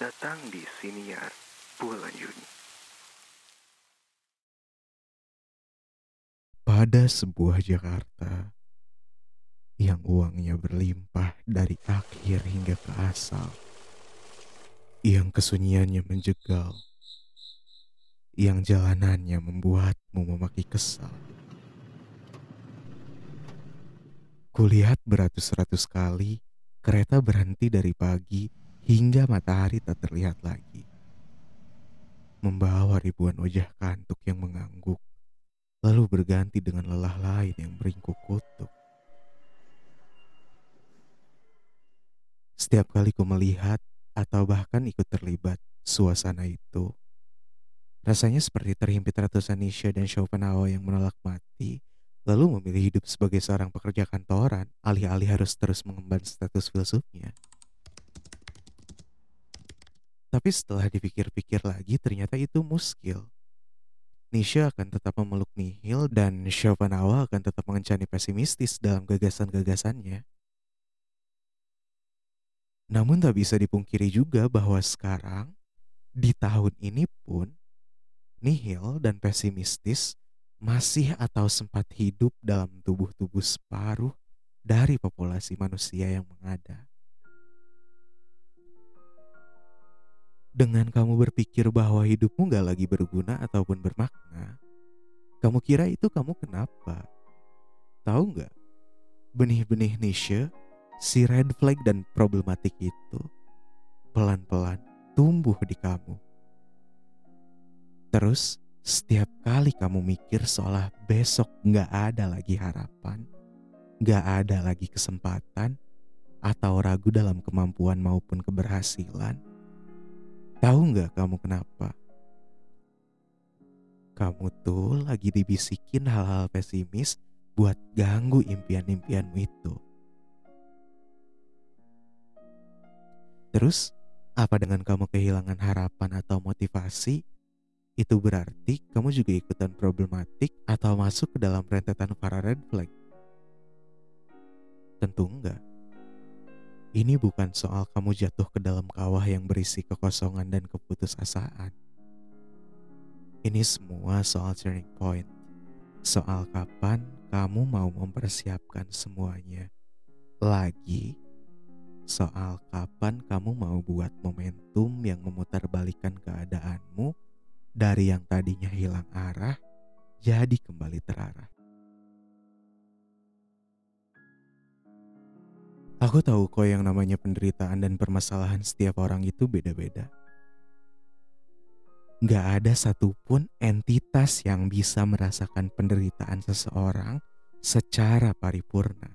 datang di Siniar bulan Juni. Pada sebuah Jakarta yang uangnya berlimpah dari akhir hingga ke asal, yang kesunyiannya menjegal, yang jalanannya membuatmu memaki kesal. Kulihat beratus-ratus kali kereta berhenti dari pagi hingga matahari tak terlihat lagi. Membawa ribuan wajah kantuk yang mengangguk, lalu berganti dengan lelah lain yang beringkuk kutuk. Setiap kali ku melihat atau bahkan ikut terlibat suasana itu, rasanya seperti terhimpit ratusan Nisha dan Schopenhauer yang menolak mati, lalu memilih hidup sebagai seorang pekerja kantoran, alih-alih harus terus mengemban status filsufnya. Tapi setelah dipikir-pikir lagi ternyata itu muskil. Nietzsche akan tetap memeluk nihil dan Schopenhauer akan tetap mengencani pesimistis dalam gagasan-gagasannya. Namun tak bisa dipungkiri juga bahwa sekarang, di tahun ini pun, nihil dan pesimistis masih atau sempat hidup dalam tubuh-tubuh separuh dari populasi manusia yang mengada. Dengan kamu berpikir bahwa hidupmu gak lagi berguna ataupun bermakna, kamu kira itu kamu kenapa? Tahu nggak? Benih-benih niche, si red flag dan problematik itu pelan-pelan tumbuh di kamu. Terus setiap kali kamu mikir seolah besok nggak ada lagi harapan, nggak ada lagi kesempatan, atau ragu dalam kemampuan maupun keberhasilan, Tahu nggak kamu kenapa? Kamu tuh lagi dibisikin hal-hal pesimis buat ganggu impian-impianmu itu. Terus, apa dengan kamu kehilangan harapan atau motivasi? Itu berarti kamu juga ikutan problematik atau masuk ke dalam rentetan para red flag? Tentu enggak. Ini bukan soal kamu jatuh ke dalam kawah yang berisi kekosongan dan keputusasaan. Ini semua soal turning point. Soal kapan kamu mau mempersiapkan semuanya. Lagi, soal kapan kamu mau buat momentum yang memutarbalikkan keadaanmu dari yang tadinya hilang arah jadi kembali terarah. Aku tahu kok yang namanya penderitaan dan permasalahan setiap orang itu beda-beda. Gak ada satupun entitas yang bisa merasakan penderitaan seseorang secara paripurna.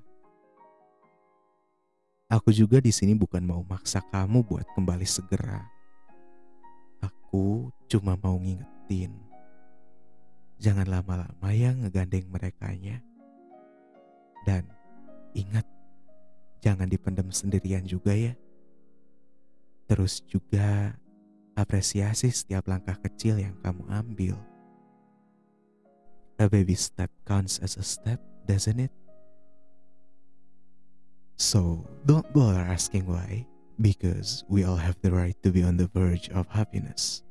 Aku juga di sini bukan mau maksa kamu buat kembali segera. Aku cuma mau ngingetin. Jangan lama-lama ya ngegandeng merekanya. Dan ingat jangan dipendam sendirian juga ya. Terus juga apresiasi setiap langkah kecil yang kamu ambil. A baby step counts as a step, doesn't it? So, don't bother asking why, because we all have the right to be on the verge of happiness.